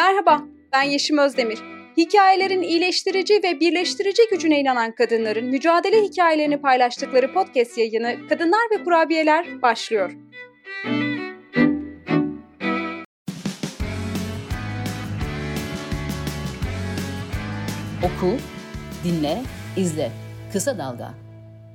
Merhaba, ben Yeşim Özdemir. Hikayelerin iyileştirici ve birleştirici gücüne inanan kadınların mücadele hikayelerini paylaştıkları podcast yayını Kadınlar ve Kurabiyeler başlıyor. Oku, dinle, izle. Kısa Dalga.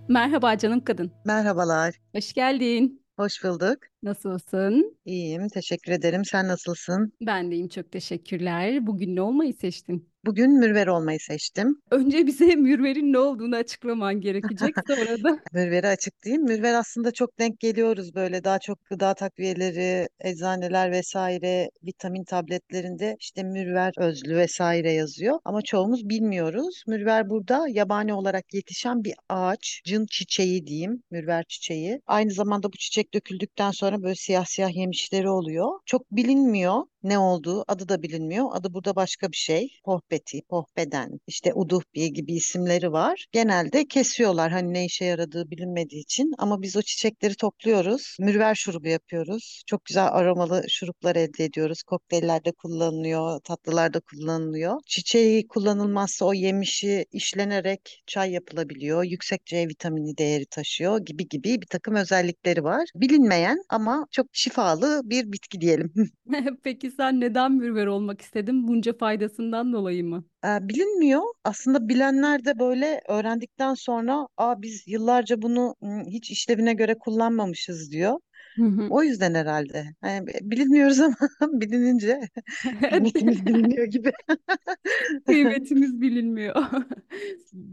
Merhaba canım kadın. Merhabalar, Hoş geldin. hoş bulduk. Nasılsın? İyiyim, teşekkür ederim. Sen nasılsın? Ben deyim çok teşekkürler. Bugün ne olmayı seçtin? Bugün mürver olmayı seçtim. Önce bize mürverin ne olduğunu açıklaman gerekecek. Sonra da Mürveri açıklayayım. Mürver aslında çok denk geliyoruz böyle daha çok gıda takviyeleri, eczaneler vesaire, vitamin tabletlerinde işte mürver özlü vesaire yazıyor. Ama çoğumuz bilmiyoruz. Mürver burada yabani olarak yetişen bir ağaç, cın çiçeği diyeyim, mürver çiçeği. Aynı zamanda bu çiçek döküldükten sonra böyle siyah siyah yemişleri oluyor. Çok bilinmiyor ne olduğu, adı da bilinmiyor. Adı burada başka bir şey. Pohbeti, pohbeden, işte uduhbi gibi isimleri var. Genelde kesiyorlar hani ne işe yaradığı bilinmediği için. Ama biz o çiçekleri topluyoruz. Mürver şurubu yapıyoruz. Çok güzel aromalı şuruplar elde ediyoruz. Kokteyllerde kullanılıyor, tatlılarda kullanılıyor. Çiçeği kullanılmazsa o yemişi işlenerek çay yapılabiliyor. Yüksek C vitamini değeri taşıyor gibi gibi bir takım özellikleri var. Bilinmeyen ama çok şifalı bir bitki diyelim. peki sen neden mürver olmak istedin? Bunca faydasından dolayı mı? Bilinmiyor. Aslında bilenler de böyle öğrendikten sonra Aa, biz yıllarca bunu hiç işlevine göre kullanmamışız diyor. Hı hı. O yüzden herhalde. Yani bilmiyoruz ama bilinince kıymetimiz biliniyor gibi. Kıymetimiz bilinmiyor.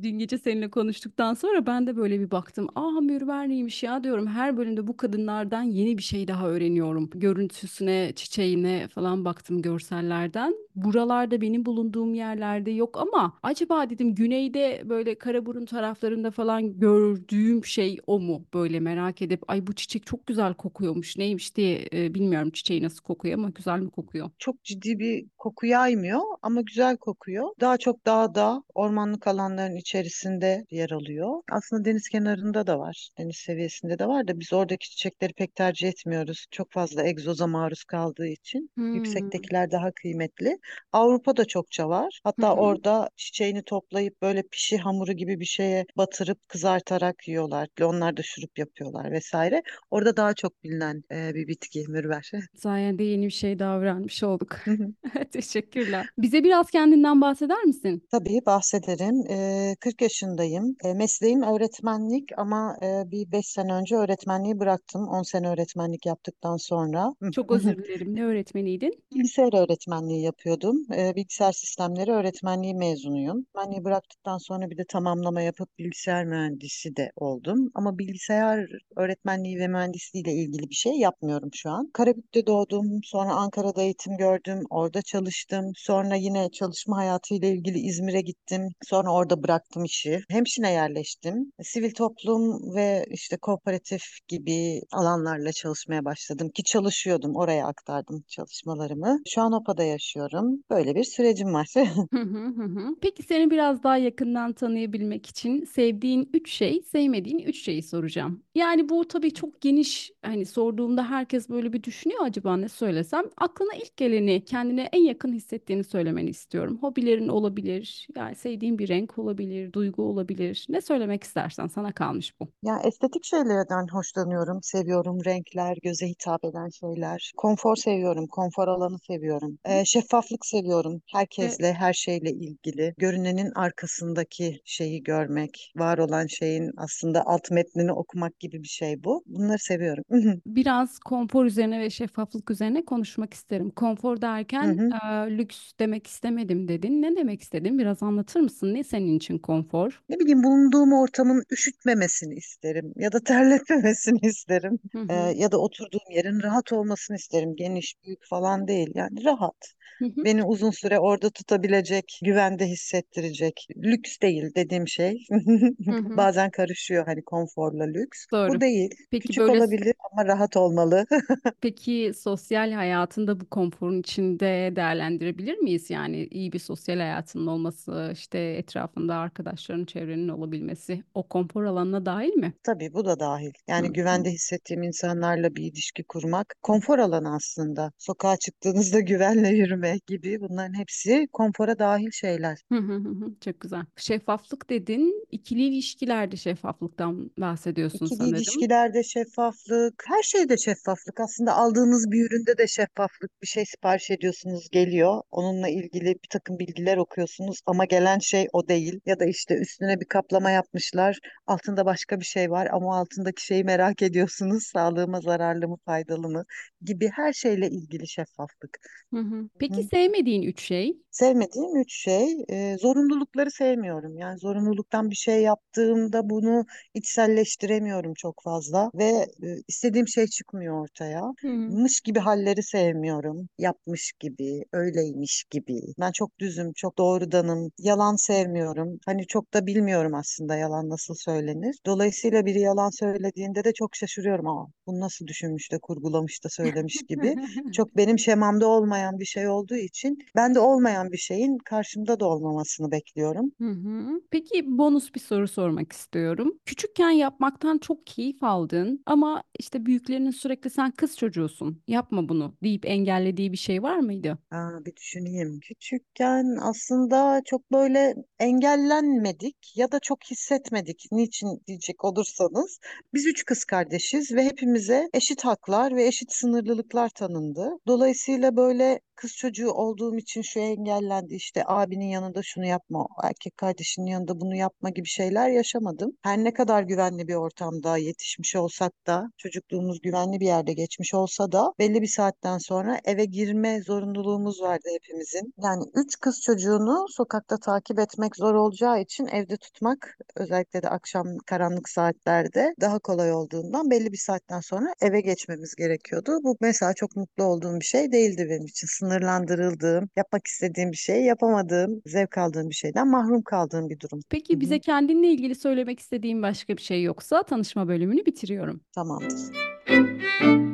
Dün gece seninle konuştuktan sonra ben de böyle bir baktım. Aa mürver neymiş ya diyorum. Her bölümde bu kadınlardan yeni bir şey daha öğreniyorum. Görüntüsüne, çiçeğine falan baktım görsellerden. Buralarda benim bulunduğum yerlerde yok ama acaba dedim güneyde böyle Karaburun taraflarında falan gördüğüm şey o mu? Böyle merak edip ay bu çiçek çok güzel kokuyormuş neymiş diye e, bilmiyorum çiçeği nasıl kokuyor ama güzel mi kokuyor? Çok ciddi bir koku yaymıyor ama güzel kokuyor. Daha çok dağda, ormanlık alanların içerisinde yer alıyor. Aslında deniz kenarında da var. Deniz seviyesinde de var da biz oradaki çiçekleri pek tercih etmiyoruz. Çok fazla egzoza maruz kaldığı için. Hmm. Yüksektekiler daha kıymetli. Avrupa'da çokça var. Hatta hı. orada çiçeğini toplayıp böyle pişi hamuru gibi bir şeye batırıp kızartarak yiyorlar. Onlar da şurup yapıyorlar vesaire. Orada daha çok bilinen e, bir bitki mürver. Sayende yeni bir şey daha öğrenmiş olduk. Teşekkürler. Bize biraz kendinden bahseder misin? Tabii bahsederim. Ee, 40 yaşındayım. Ee, mesleğim öğretmenlik ama e, bir 5 sene önce öğretmenliği bıraktım. 10 sene öğretmenlik yaptıktan sonra. Çok özür dilerim. Ne öğretmeniydin? Bilgisayar öğretmenliği yapıyordum. Ee, bilgisayar sistemleri öğretmenliği mezunuyum. Öğretmenliği bıraktıktan sonra bir de tamamlama yapıp bilgisayar mühendisi de oldum. Ama bilgisayar öğretmenliği ve mühendisliği ile ilgili bir şey yapmıyorum şu an. Karabük'te doğdum. Sonra Ankara'da eğitim gördüm. Orada çalıştım. Sonra yine çalışma hayatıyla ilgili İzmir'e gittim. Sonra orada bıraktım işi. Hemşine yerleştim. Sivil toplum ve işte kooperatif gibi alanlarla çalışmaya başladım ki çalışıyordum. Oraya aktardım çalışmalarımı. Şu an OPA'da yaşıyorum. Böyle bir sürecim var. Peki seni biraz daha yakından tanıyabilmek için sevdiğin üç şey, sevmediğin üç şeyi soracağım. Yani bu tabii çok geniş. Hani sorduğumda herkes böyle bir düşünüyor acaba ne söylesem. Aklına ilk geleni, kendine en yakın hissettiğini söylemeni istiyorum. Hobilerin olabilir, yani sevdiğin bir renk olabilir, duygu olabilir. Ne söylemek istersen sana kalmış bu. Ya estetik şeylerden hoşlanıyorum, seviyorum. Renkler, göze hitap eden şeyler. Konfor seviyorum, konfor alanı seviyorum. Ee, şeffaflık seviyorum. Herkesle, her şeyle ilgili. Görünenin arkasındaki şeyi görmek, var olan şeyin aslında alt metnini okumak gibi bir şey bu. Bunları seviyorum. biraz konfor üzerine ve şeffaflık üzerine konuşmak isterim. Konfor Hı derken hı. eee, lüks demek istemedim dedin. Ne demek istedin? Biraz anlatır mısın? Ne senin için konfor? Ne bileyim bulunduğum ortamın üşütmemesini isterim ya da terletmemesini isterim. Hı hı. ya da oturduğum yerin rahat olmasını isterim. Geniş, büyük falan değil. Yani rahat. Hı hı. Beni uzun süre orada tutabilecek, güvende hissettirecek. Lüks değil dediğim şey. Hı hı. Bazen karışıyor hani konforla lüks. Bu Doğru. değil. Peki Küçük böyle olabilir ama rahat olmalı. peki sosyal hayatında bu konforun içinde değerlendirebilir miyiz? Yani iyi bir sosyal hayatının olması, işte etrafında arkadaşların, çevrenin olabilmesi o konfor alanına dahil mi? Tabii bu da dahil. Yani Hı güvende hissettiğim insanlarla bir ilişki kurmak konfor alanı aslında. Sokağa çıktığınızda güvenle yürümek, gibi bunların hepsi konfora dahil şeyler. Hı hı. Çok güzel. Şeffaflık dedin. İkili ilişkilerde şeffaflıktan bahsediyorsun İkili sanırım. ilişkilerde şeffaflık, her şeyde şeffaflık. Aslında aldığınız bir üründe de şeffaflık. Bir şey sipariş ediyorsunuz, geliyor. Onunla ilgili bir takım bilgiler okuyorsunuz ama gelen şey o değil. Ya da işte üstüne bir kaplama yapmışlar, altında başka bir şey var ama altındaki şeyi merak ediyorsunuz. Sağlığıma zararlı mı, faydalı mı gibi her şeyle ilgili şeffaflık. Hı hı. Peki Hı. sevmediğin üç şey? Sevmediğim üç şey, e, zorunlulukları sevmiyorum. Yani zorunluluktan bir şey yaptığımda bunu içselleştiremiyorum çok fazla ve e, istediğim şey çıkmıyor ortaya. Hı. Mış gibi halleri sevmiyorum. Yapmış gibi, öyleymiş gibi. Ben çok düzüm, çok doğrudanım. Yalan sevmiyorum. Hani çok da bilmiyorum aslında yalan nasıl söylenir. Dolayısıyla biri yalan söylediğinde de çok şaşırıyorum. Aa, bunu nasıl düşünmüş de kurgulamış da söylemiş gibi. Çok benim şemamda olmayan bir şey olduğu için ben de olmayan bir şeyin karşımda da olmamasını bekliyorum. Hı hı. Peki bonus bir soru sormak istiyorum. Küçükken yapmaktan çok keyif aldın ama işte büyüklerinin sürekli sen kız çocuğusun, yapma bunu deyip engellediği bir şey var mıydı? Aa, bir düşüneyim. Küçükken aslında çok böyle engellenmedik ya da çok hissetmedik. Niçin diyecek olursanız biz üç kız kardeşiz ve hepimize eşit haklar ve eşit sınırlılıklar tanındı. Dolayısıyla böyle kız çocuğu olduğum için şu engellendi işte abinin yanında şunu yapma, erkek kardeşinin yanında bunu yapma gibi şeyler yaşamadım. Her ne kadar güvenli bir ortamda yetişmiş olsak da çocukluğumuz güvenli bir yerde geçmiş olsa da belli bir saatten sonra eve girme zorunluluğumuz vardı hepimizin. Yani üç kız çocuğunu sokakta takip etmek zor olacağı için evde tutmak özellikle de akşam karanlık saatlerde daha kolay olduğundan belli bir saatten sonra eve geçmemiz gerekiyordu. Bu mesela çok mutlu olduğum bir şey değildi benim için. Sınırlandırıldığım, yapmak istediğim bir şeyi yapamadığım, zevk aldığım bir şeyden mahrum kaldığım bir durum. Peki bize kendinle ilgili söylemek istediğin başka bir şey yoksa tanışma bölümünü bitiriyorum. tamamdır. Thank you.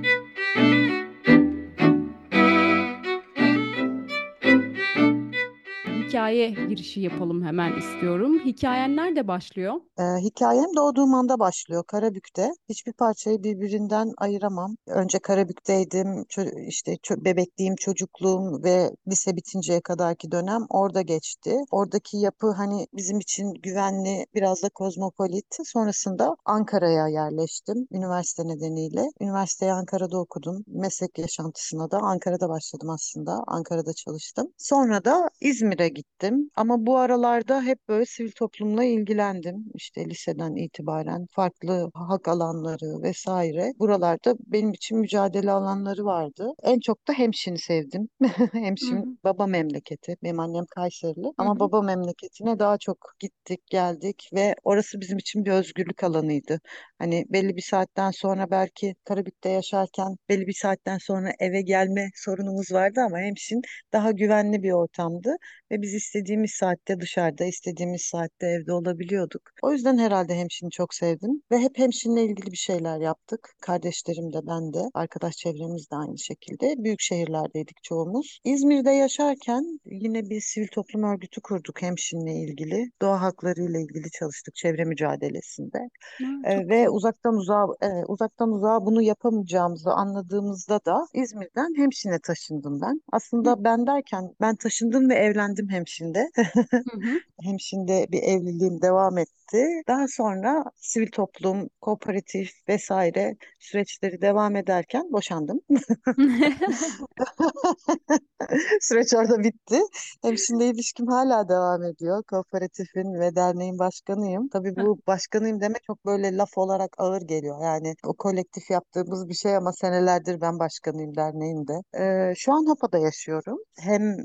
Hikaye girişi yapalım hemen istiyorum. Hikayen nerede başlıyor? Ee, hikayem doğduğum anda başlıyor Karabük'te. Hiçbir parçayı birbirinden ayıramam. Önce Karabük'teydim. İşte bebekliğim, çocukluğum ve lise bitinceye kadarki dönem orada geçti. Oradaki yapı hani bizim için güvenli, biraz da kozmopolit. Sonrasında Ankara'ya yerleştim üniversite nedeniyle. Üniversiteyi Ankara'da okudum. Meslek yaşantısına da Ankara'da başladım aslında. Ankara'da çalıştım. Sonra da İzmir'e gittim. Ama bu aralarda hep böyle sivil toplumla ilgilendim. İşte liseden itibaren farklı hak alanları vesaire. Buralarda benim için mücadele alanları vardı. En çok da Hemşin'i sevdim. Hemşin baba memleketi. Benim annem Kayserili ama hı. baba memleketine daha çok gittik, geldik ve orası bizim için bir özgürlük alanıydı. Hani belli bir saatten sonra belki Karabük'te yaşarken belli bir saatten sonra eve gelme sorunumuz vardı ama Hemşin daha güvenli bir ortamdı ve biz istediğimiz saatte dışarıda, istediğimiz saatte evde olabiliyorduk. O yüzden herhalde hemşini çok sevdim ve hep hemşinle ilgili bir şeyler yaptık. Kardeşlerim de ben de, arkadaş çevremiz de aynı şekilde. Büyük şehirlerdeydik çoğumuz. İzmir'de yaşarken yine bir sivil toplum örgütü kurduk hemşinle ilgili. Doğa hakları ile ilgili çalıştık çevre mücadelesinde. Ha, E, ve uzaktan uzağa e, uzaktan uzağa bunu yapamayacağımızı anladığımızda da İzmir'den Hemşin'e taşındım ben. Hı Aslında ben derken ben taşındım ve evlendim Hemşin'de. hı. hı. Hemşin'de bir evliliğim devam etti. Daha sonra sivil toplum, kooperatif vesaire süreçleri devam ederken boşandım. Süreç orada bitti. Hemşin'le ilişkim hala devam ediyor. Kooperatifin ve derneğin başkanıyım. Tabii bu başkanıyım demek çok böyle laf olarak ağır geliyor. Yani o kolektif yaptığımız bir şey ama senelerdir ben başkanıyım derneğin de. Ee, şu an Hapa'da yaşıyorum. Hem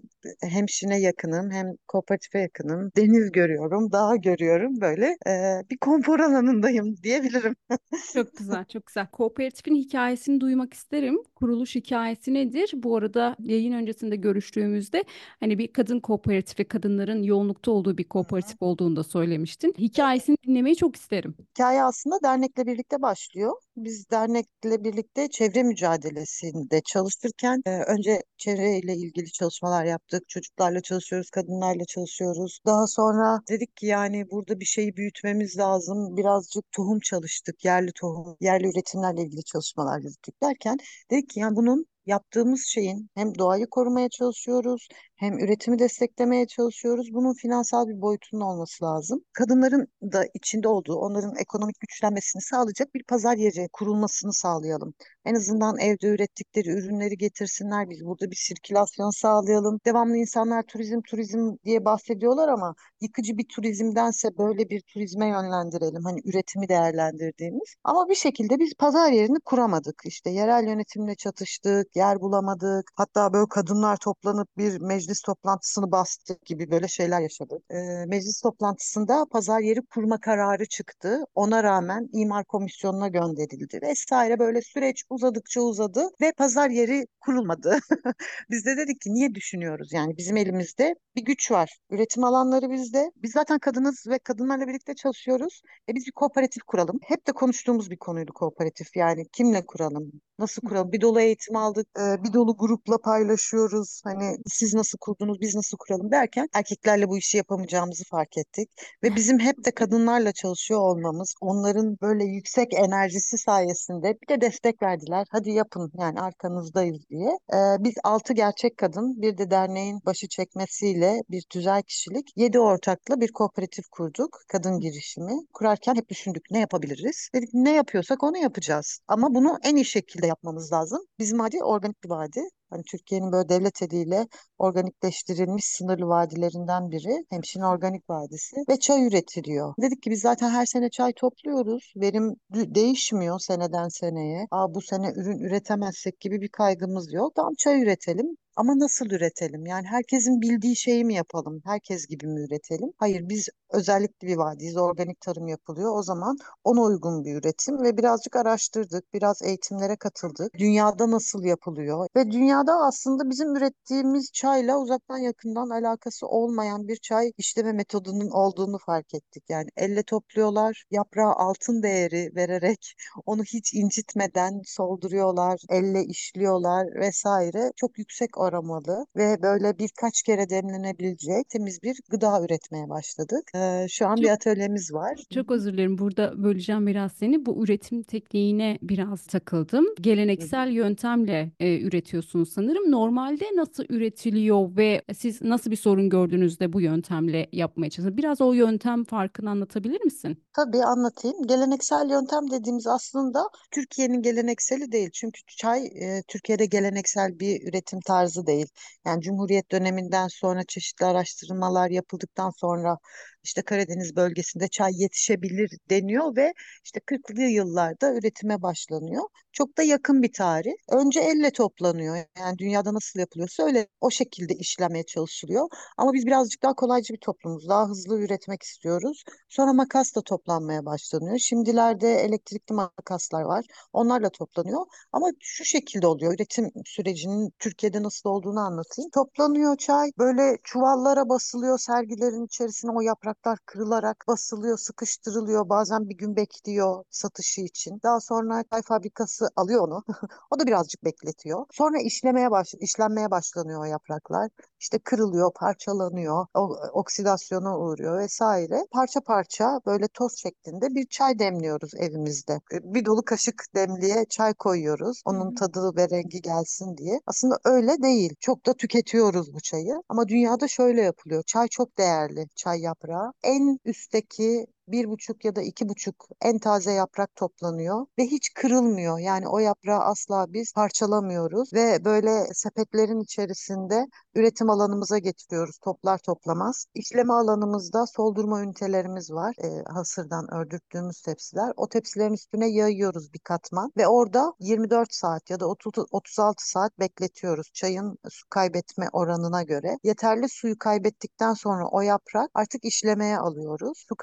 Hemşin'e yakınım hem kooperatife yakınım. Deniz görüyorum, dağ görüyorum. Böyle ee, bir konfor alanındayım diyebilirim. Çok güzel, çok güzel. Kooperatifin hikayesini duymak isterim. Kuruluş hikayesi nedir? Bu arada yayın öncesinde görüştüğümüzde hani bir kadın kooperatifi, kadınların yoğunlukta olduğu bir kooperatif olduğunu da söylemiştin. Hikayesini dinlemeyi çok isterim. Hikaye aslında dernekle birlikte başlıyor. Biz dernekle birlikte çevre mücadelesinde çalışırken e, önce çevreyle ilgili çalışmalar yaptık. Çocuklarla çalışıyoruz, kadınlarla çalışıyoruz. Daha sonra dedik ki yani burada bir şeyi büyütmemiz lazım. Birazcık tohum çalıştık, yerli tohum, yerli üretimlerle ilgili çalışmalar yürüttük derken dedik ki yani bunun yaptığımız şeyin hem doğayı korumaya çalışıyoruz hem üretimi desteklemeye çalışıyoruz. Bunun finansal bir boyutunun olması lazım. Kadınların da içinde olduğu, onların ekonomik güçlenmesini sağlayacak bir pazar yeri kurulmasını sağlayalım. En azından evde ürettikleri ürünleri getirsinler. Biz burada bir sirkülasyon sağlayalım. Devamlı insanlar turizm turizm diye bahsediyorlar ama yıkıcı bir turizmdense böyle bir turizme yönlendirelim. Hani üretimi değerlendirdiğimiz. Ama bir şekilde biz pazar yerini kuramadık. İşte yerel yönetimle çatıştık, yer bulamadık. Hatta böyle kadınlar toplanıp bir meclis toplantısını bastık gibi böyle şeyler yaşadık. Ee, meclis toplantısında pazar yeri kurma kararı çıktı. Ona rağmen imar komisyonuna gönderildi vesaire böyle süreç uzadıkça uzadı ve pazar yeri kurulmadı. Biz de dedik ki niye düşünüyoruz? Yani bizim elimizde bir güç var. Üretim alanları bizde. Biz zaten kadınız ve kadınlarla birlikte çalışıyoruz. E biz bir kooperatif kuralım. Hep de konuştuğumuz bir konuydu kooperatif. Yani kimle kuralım? Nasıl kuralım? Bir dolu eğitim aldık. E, bir dolu grupla paylaşıyoruz. Hani siz nasıl kurdunuz, biz nasıl kuralım derken erkeklerle bu işi yapamayacağımızı fark ettik. Ve bizim hep de kadınlarla çalışıyor olmamız, onların böyle yüksek enerjisi sayesinde bir de destek verdiler. Hadi yapın yani arkanızdayız diye. E, biz altı gerçek kadın, bir de derneğin başı çekmesiyle bir tüzel kişilik, yedi ortakla bir kooperatif kurduk. Kadın girişimi. Kurarken hep düşündük ne yapabiliriz? Dedik ne yapıyorsak onu yapacağız. Ama bunu en iyi şekilde yapmamız lazım. Bizim vadi organik bir vadi. Hani Türkiye'nin böyle devlet eliyle organikleştirilmiş sınırlı vadilerinden biri. Hemşin Organik Vadisi ve çay üretiliyor. Dedik ki biz zaten her sene çay topluyoruz. Verim değişmiyor seneden seneye. Aa, bu sene ürün üretemezsek gibi bir kaygımız yok. Tamam çay üretelim. Ama nasıl üretelim? Yani herkesin bildiği şeyi mi yapalım? Herkes gibi mi üretelim? Hayır, biz özellikle bir vadiyiz. Organik tarım yapılıyor. O zaman ona uygun bir üretim ve birazcık araştırdık. Biraz eğitimlere katıldık. Dünyada nasıl yapılıyor? Ve dünyada aslında bizim ürettiğimiz çayla uzaktan yakından alakası olmayan bir çay işleme metodunun olduğunu fark ettik. Yani elle topluyorlar. Yaprağı altın değeri vererek onu hiç incitmeden solduruyorlar. Elle işliyorlar vesaire. Çok yüksek aromalı ve böyle birkaç kere demlenebilecek temiz bir gıda üretmeye başladık. Ee, şu an bir Çok atölyemiz var. Çok özür dilerim. Burada böleceğim biraz seni. Bu üretim tekniğine biraz takıldım. Geleneksel yöntemle e, üretiyorsunuz sanırım. Normalde nasıl üretiliyor ve siz nasıl bir sorun gördüğünüzde bu yöntemle yapmaya çalışıyorsunuz? Biraz o yöntem farkını anlatabilir misin? Tabii anlatayım. Geleneksel yöntem dediğimiz aslında Türkiye'nin gelenekseli değil. Çünkü çay e, Türkiye'de geleneksel bir üretim tarzı değil. Yani Cumhuriyet döneminden sonra çeşitli araştırmalar yapıldıktan sonra işte Karadeniz bölgesinde çay yetişebilir deniyor ve işte 40'lı yıllarda üretime başlanıyor. Çok da yakın bir tarih. Önce elle toplanıyor. Yani dünyada nasıl yapılıyorsa öyle o şekilde işlemeye çalışılıyor. Ama biz birazcık daha kolaycı bir toplumuz. Daha hızlı üretmek istiyoruz. Sonra makasla toplanmaya başlanıyor. Şimdilerde elektrikli makaslar var. Onlarla toplanıyor. Ama şu şekilde oluyor. Üretim sürecinin Türkiye'de nasıl olduğunu anlatayım. Toplanıyor çay. Böyle çuvallara basılıyor sergilerin içerisine o yapraklar kırılarak basılıyor, sıkıştırılıyor. Bazen bir gün bekliyor satışı için. Daha sonra çay fabrikası alıyor onu. O da birazcık bekletiyor. Sonra işlemeye baş, işlenmeye başlanıyor o yapraklar. İşte kırılıyor, parçalanıyor, o, oksidasyona uğruyor vesaire. Parça parça böyle toz şeklinde bir çay demliyoruz evimizde. E, Bir dolu kaşık demliğe çay koyuyoruz. Onun tadı ve rengi gelsin diye. Aslında öyle değil. Çok da tüketiyoruz bu çayı. Ama dünyada şöyle yapılıyor. Çay çok değerli, çay yaprağı. En üstteki bir buçuk ya da iki buçuk en taze yaprak toplanıyor ve hiç kırılmıyor. Yani o yaprağı asla biz parçalamıyoruz ve böyle sepetlerin içerisinde üretim alanımıza getiriyoruz toplar toplamaz. İşleme alanımızda soldurma ünitelerimiz var. E, hasırdan ördürttüğümüz tepsiler. O tepsilerin üstüne yayıyoruz bir katman ve orada 24 saat ya da 30, 36 saat bekletiyoruz çayın su kaybetme oranına göre. Yeterli suyu kaybettikten sonra o yaprak artık işlemeye alıyoruz. Su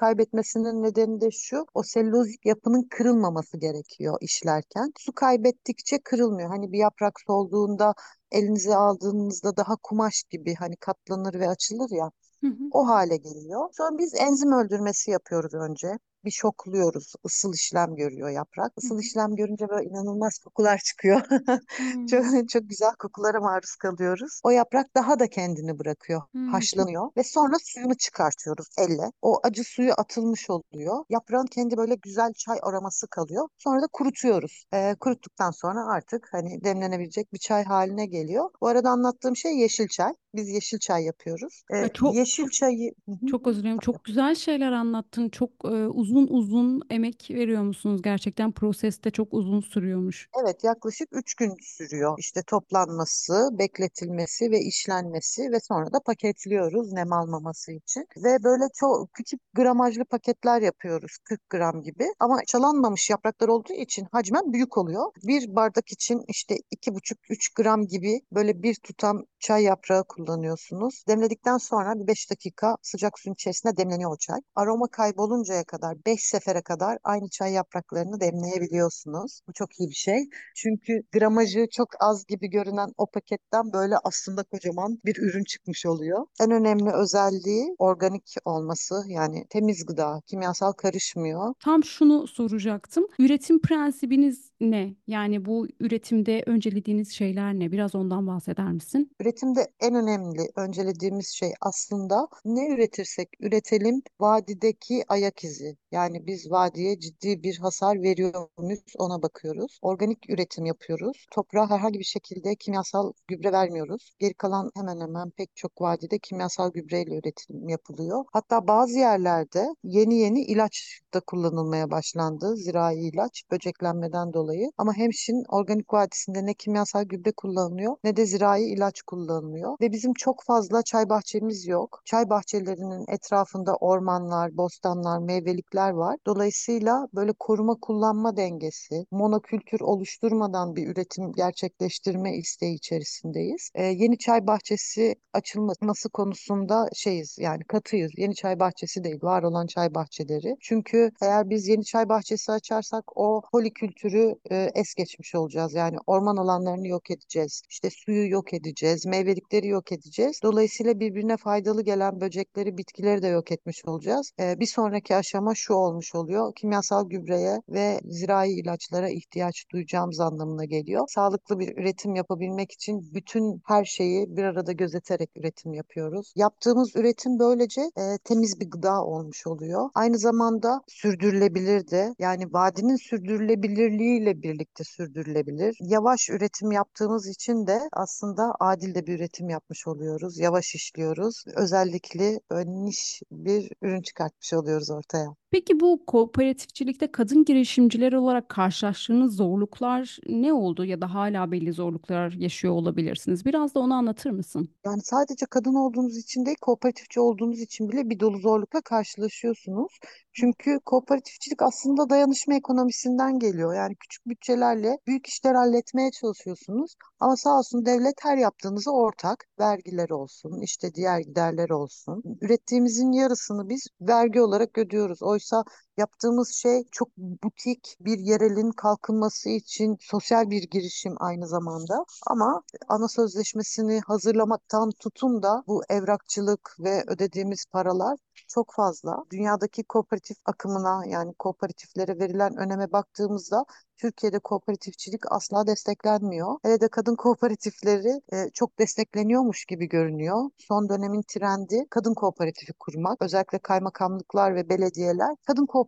kaybetmesinin nedeni de şu, o selülozik yapının kırılmaması gerekiyor işlerken. Su kaybettikçe kırılmıyor. Hani bir yaprak solduğunda elinize aldığınızda daha kumaş gibi hani katlanır ve açılır ya Hı hı. o hale geliyor. Sonra biz enzim öldürmesi yapıyoruz önce. Bir şokluyoruz. Isıl işlem görüyor yaprak. Isıl hı. işlem görünce böyle inanılmaz kokular çıkıyor. Çok, Hmm, çok güzel kokulara maruz kalıyoruz. O yaprak daha da kendini bırakıyor. hmm, çok Haşlanıyor ve sonra suyunu çıkartıyoruz elle. O acı suyu atılmış oluyor. Yaprağın kendi böyle güzel çay aroması kalıyor. Sonra da kurutuyoruz. Ee, kuruttuktan sonra artık hani demlenebilecek bir çay haline geliyor. Bu arada anlattığım şey yeşil çay. Biz yeşil çay yapıyoruz. Ee, çok yeşil çayı... Hı hı. çok özür dilerim. Çok güzel şeyler anlattın. Çok e, uzun uzun emek veriyor musunuz? Gerçekten proseste çok uzun sürüyormuş. Evet, yaklaşık 3 gün sürüyor. İşte toplanması, bekletilmesi ve işlenmesi ve sonra da paketliyoruz nem almaması için. Ve böyle çok küçük gramajlı paketler yapıyoruz 40 gram gibi. Ama çalanmamış yapraklar olduğu için hacmen büyük oluyor. Bir bardak için işte 2,5-3 gram gibi böyle bir tutam çay yaprağı kullanıyorsunuz. Demledikten sonra bir 5 dakika sıcak suyun içerisinde demleniyor o çay. Aroma kayboluncaya kadar 5 sefere kadar aynı çay yapraklarını demleyebiliyorsunuz. Bu çok iyi bir şey. Çünkü gramajı çok az gibi görünen o paketten böyle aslında kocaman bir ürün çıkmış oluyor. En önemli özelliği organik olması yani temiz gıda, kimyasal karışmıyor. Tam şunu soracaktım. Üretim prensibiniz ne? Yani bu üretimde öncelediğiniz şeyler ne? Biraz ondan bahseder misin? Üretimde en önemli öncelediğimiz şey aslında ne üretirsek üretelim vadideki ayak izi. Yani biz vadiye ciddi bir hasar veriyor muyuz ona bakıyoruz. Organik üretim yapıyoruz. Toprağa herhangi bir şekilde kimyasal gübre vermiyoruz. Geri kalan hemen hemen pek çok vadide kimyasal gübreyle üretim yapılıyor. Hatta bazı yerlerde yeni yeni ilaç da kullanılmaya başlandı. Zirai ilaç böceklenmeden dolayı. Ama Hemşin Organik Vadisi'nde ne kimyasal gübre kullanılıyor ne de zirai ilaç kullanılıyor. Ve bizim çok fazla çay bahçemiz yok. Çay bahçelerinin etrafında ormanlar, bostanlar, meyvelikler var. Dolayısıyla böyle koruma kullanma dengesi, monokültür oluşturmadan bir üretim gerçekleştirme isteği içerisindeyiz. Ee, yeni çay bahçesi açılması konusunda şeyiz yani katıyız. Yeni çay bahçesi değil, var olan çay bahçeleri. Çünkü eğer biz yeni çay bahçesi açarsak o polikültürü e, es geçmiş olacağız. Yani orman alanlarını yok edeceğiz. İşte suyu yok edeceğiz, meyvelikleri yok edeceğiz. Dolayısıyla birbirine faydalı gelen böcekleri, bitkileri de yok etmiş olacağız. Ee, bir sonraki aşama şu olmuş oluyor. Kimyasal gübreye ve zirai ilaçlara ihtiyaç duyacağımız anlamına geliyor. Sağlıklı bir üretim yapabilmek için bütün her şeyi bir arada gözeterek üretim yapıyoruz. Yaptığımız üretim böylece e, temiz bir gıda olmuş oluyor. Aynı zamanda sürdürülebilir de yani vadinin sürdürülebilirliğiyle birlikte sürdürülebilir. Yavaş üretim yaptığımız için de aslında adil de bir üretim yapmış oluyoruz. Yavaş işliyoruz. Özellikle böyle niş bir ürün çıkartmış oluyoruz ortaya. Peki bu kooperatifçilikte kadın girişimciler olarak karşılaştığınız zorluklar ne oldu ya da hala belli zorluklar yaşıyor olabilirsiniz? Biraz da onu anlatır mısın? Yani sadece kadın olduğunuz için değil, kooperatifçi olduğunuz için bile bir dolu zorlukla karşılaşıyorsunuz. Çünkü kooperatifçilik aslında dayanışma ekonomisinden geliyor. Yani küçük bütçelerle büyük işler halletmeye çalışıyorsunuz. Ama sağ olsun devlet her yaptığınızı ortak, vergiler olsun, işte diğer giderler olsun. Ürettiğimizin yarısını biz vergi olarak ödüyoruz. Oysa So. Yaptığımız şey çok butik bir yerelin kalkınması için sosyal bir girişim aynı zamanda. Ama ana sözleşmesini hazırlamaktan tutun da bu evrakçılık ve ödediğimiz paralar çok fazla. Dünyadaki kooperatif akımına yani kooperatiflere verilen öneme baktığımızda Türkiye'de kooperatifçilik asla desteklenmiyor. Hele de kadın kooperatifleri e, çok destekleniyormuş gibi görünüyor. Son dönemin trendi kadın kooperatifi kurmak. Özellikle kaymakamlıklar ve belediyeler kadın kooperatifleri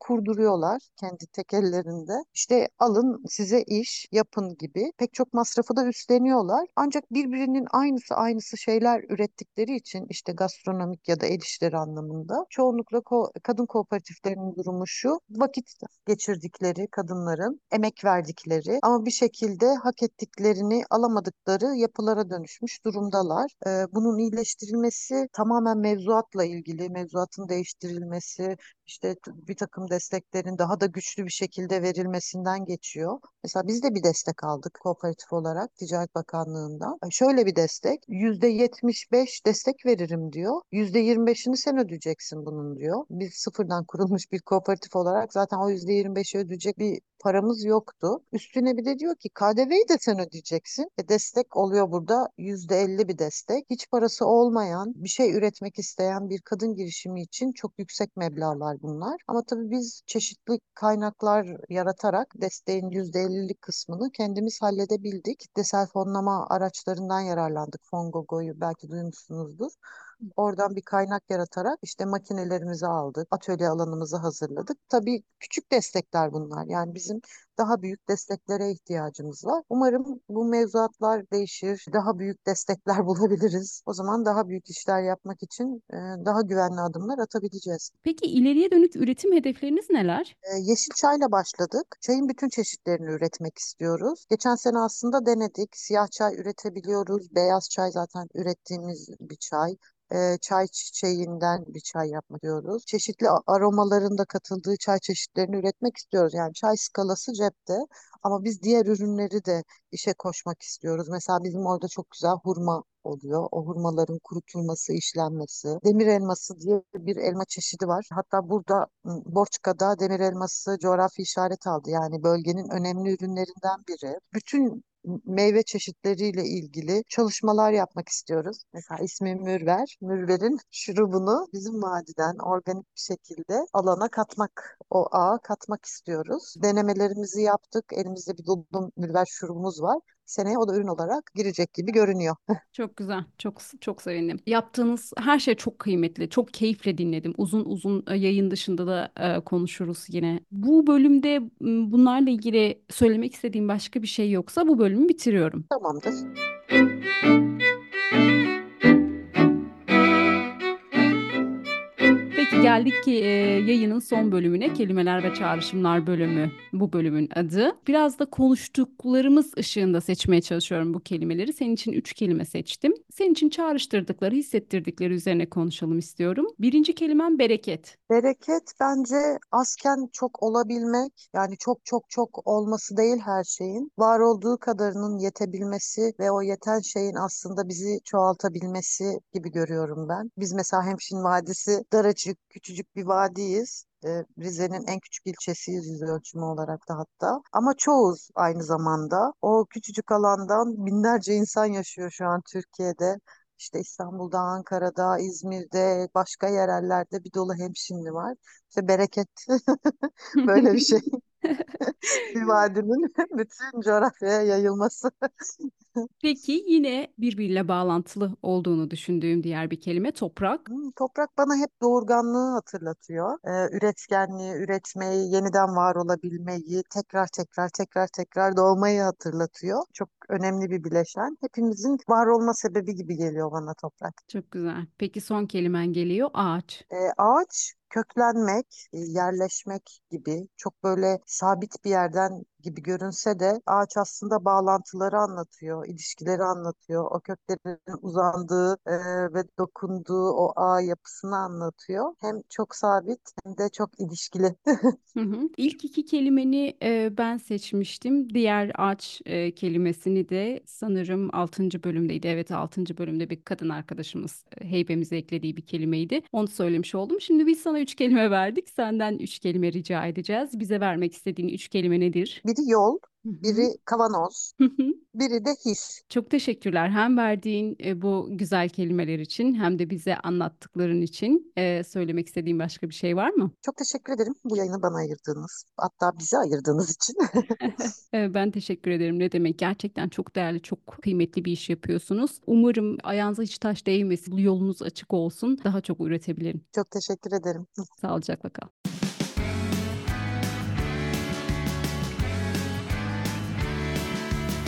kurduruyorlar kendi tek ellerinde. İşte alın size iş yapın gibi pek çok masrafı da üstleniyorlar. Ancak birbirinin aynısı aynısı şeyler ürettikleri için işte gastronomik ya da el işleri anlamında çoğunlukla ko- kadın kooperatiflerinin durumu şu. Vakit geçirdikleri kadınların emek verdikleri ama bir şekilde hak ettiklerini alamadıkları yapılara dönüşmüş durumdalar. Ee, bunun iyileştirilmesi tamamen mevzuatla ilgili, mevzuatın değiştirilmesi, işte bir takım desteklerin daha da güçlü bir şekilde verilmesinden geçiyor. Mesela biz de bir destek aldık kooperatif olarak Ticaret Bakanlığı'ndan. Şöyle bir destek. %75 destek veririm diyor. %25'ini sen ödeyeceksin bunun diyor. Biz sıfırdan kurulmuş bir kooperatif olarak zaten o %25'i ödeyecek bir paramız yoktu. Üstüne bir de diyor ki KDV'yi de sen ödeyeceksin. E destek oluyor burada %50 bir destek. Hiç parası olmayan, bir şey üretmek isteyen bir kadın girişimi için çok yüksek meblağlar bunlar. Ama tabii biz çeşitli kaynaklar yaratarak desteğin %50'lik kısmını kendimiz halledebildik. Kitlesel fonlama araçlarından yararlandık. Fongogo'yu belki duymuşsunuzdur. Oradan bir kaynak yaratarak işte makinelerimizi aldık, atölye alanımızı hazırladık. Tabii küçük destekler bunlar. Yani bizim daha büyük desteklere ihtiyacımız var. Umarım bu mevzuatlar değişir, daha büyük destekler bulabiliriz. O zaman daha büyük işler yapmak için e, daha güvenli adımlar atabileceğiz. Peki ileriye dönük üretim hedefleriniz neler? E, yeşil çayla başladık. Çayın bütün çeşitlerini üretmek istiyoruz. Geçen sene aslında denedik. Siyah çay üretebiliyoruz. Beyaz çay zaten ürettiğimiz bir çay e, çay çiçeğinden bir çay yapmak diyoruz. Çeşitli aromaların da katıldığı çay çeşitlerini üretmek istiyoruz. Yani çay skalası cepte ama biz diğer ürünleri de işe koşmak istiyoruz. Mesela bizim orada çok güzel hurma oluyor. O hurmaların kurutulması, işlenmesi. Demir elması diye bir elma çeşidi var. Hatta burada Borçka'da demir elması coğrafi işaret aldı. Yani bölgenin önemli ürünlerinden biri. Bütün meyve çeşitleriyle ilgili çalışmalar yapmak istiyoruz. Mesela ismi Mürver. Mürver'in şurubunu bizim vadiden organik bir şekilde alana katmak, o ağa katmak istiyoruz. Denemelerimizi yaptık. Elimizde bir dolu Mürver şurubumuz var seneye o da ürün olarak girecek gibi görünüyor. Çok güzel. Çok çok sevindim. Yaptığınız her şey çok kıymetli. Çok keyifle dinledim. Uzun uzun e, yayın dışında da e, konuşuruz yine. Bu bölümde bunlarla ilgili söylemek istediğim başka bir şey yoksa bu bölümü bitiriyorum. Tamamdır. Geldik ki e, yayının son bölümüne kelimeler ve çağrışımlar bölümü bu bölümün adı. Biraz da konuştuklarımız ışığında seçmeye çalışıyorum bu kelimeleri. Senin için üç kelime seçtim. Senin için çağrıştırdıkları, hissettirdikleri üzerine konuşalım istiyorum. Birinci kelimem bereket. Bereket bence azken çok olabilmek yani çok çok çok olması değil her şeyin. Var olduğu kadarının yetebilmesi ve o yeten şeyin aslında bizi çoğaltabilmesi gibi görüyorum ben. Biz mesela Hemşin Vadisi daracık küçücük bir vadiyiz. Ee, Rize'nin en küçük ilçesiyiz yüz ölçümü olarak da hatta. Ama çoğuz aynı zamanda. O küçücük alandan binlerce insan yaşıyor şu an Türkiye'de. İşte İstanbul'da, Ankara'da, İzmir'de, başka yerellerde bir dolu hemşinli var. İşte bereket böyle bir şey. bir vadinin bütün coğrafyaya yayılması. Peki yine birbiriyle bağlantılı olduğunu düşündüğüm diğer bir kelime toprak. Hmm, toprak bana hep doğurganlığı hatırlatıyor. Ee, üretkenliği, üretmeyi, yeniden var olabilmeyi, tekrar tekrar tekrar tekrar doğmayı hatırlatıyor. Çok önemli bir bileşen. Hepimizin var olma sebebi gibi geliyor bana toprak. Çok güzel. Peki son kelimen geliyor ağaç. Ee, ağaç köklenmek, e, yerleşmek gibi çok böyle sabit bir yerden gibi görünse de ağaç aslında bağlantıları anlatıyor, ilişkileri anlatıyor. O köklerin uzandığı e, ve dokunduğu o ağ yapısını anlatıyor. Hem çok sabit hem de çok ilişkili. hı hı. İlk iki kelimeni e, ben seçmiştim. Diğer ağaç e, kelimesini de sanırım 6. bölümdeydi. Evet 6. bölümde bir kadın arkadaşımız e, heybemize eklediği bir kelimeydi. Onu söylemiş oldum. Şimdi biz sana üç kelime verdik. Senden üç kelime rica edeceğiz. Bize vermek istediğin üç kelime nedir? Biri yol, biri kavanoz, biri de his. Çok teşekkürler hem verdiğin e, bu güzel kelimeler için hem de bize anlattıkların için. E, söylemek istediğin başka bir şey var mı? Çok teşekkür ederim bu yayını bana ayırdığınız, hatta bize ayırdığınız için. E, ben teşekkür ederim. Ne demek? Gerçekten çok değerli, çok kıymetli bir iş yapıyorsunuz. Umarım ayağınıza hiç taş değmesin, yolunuz açık olsun. Daha çok üretebilirim. Çok teşekkür ederim. Sağlıcakla kal.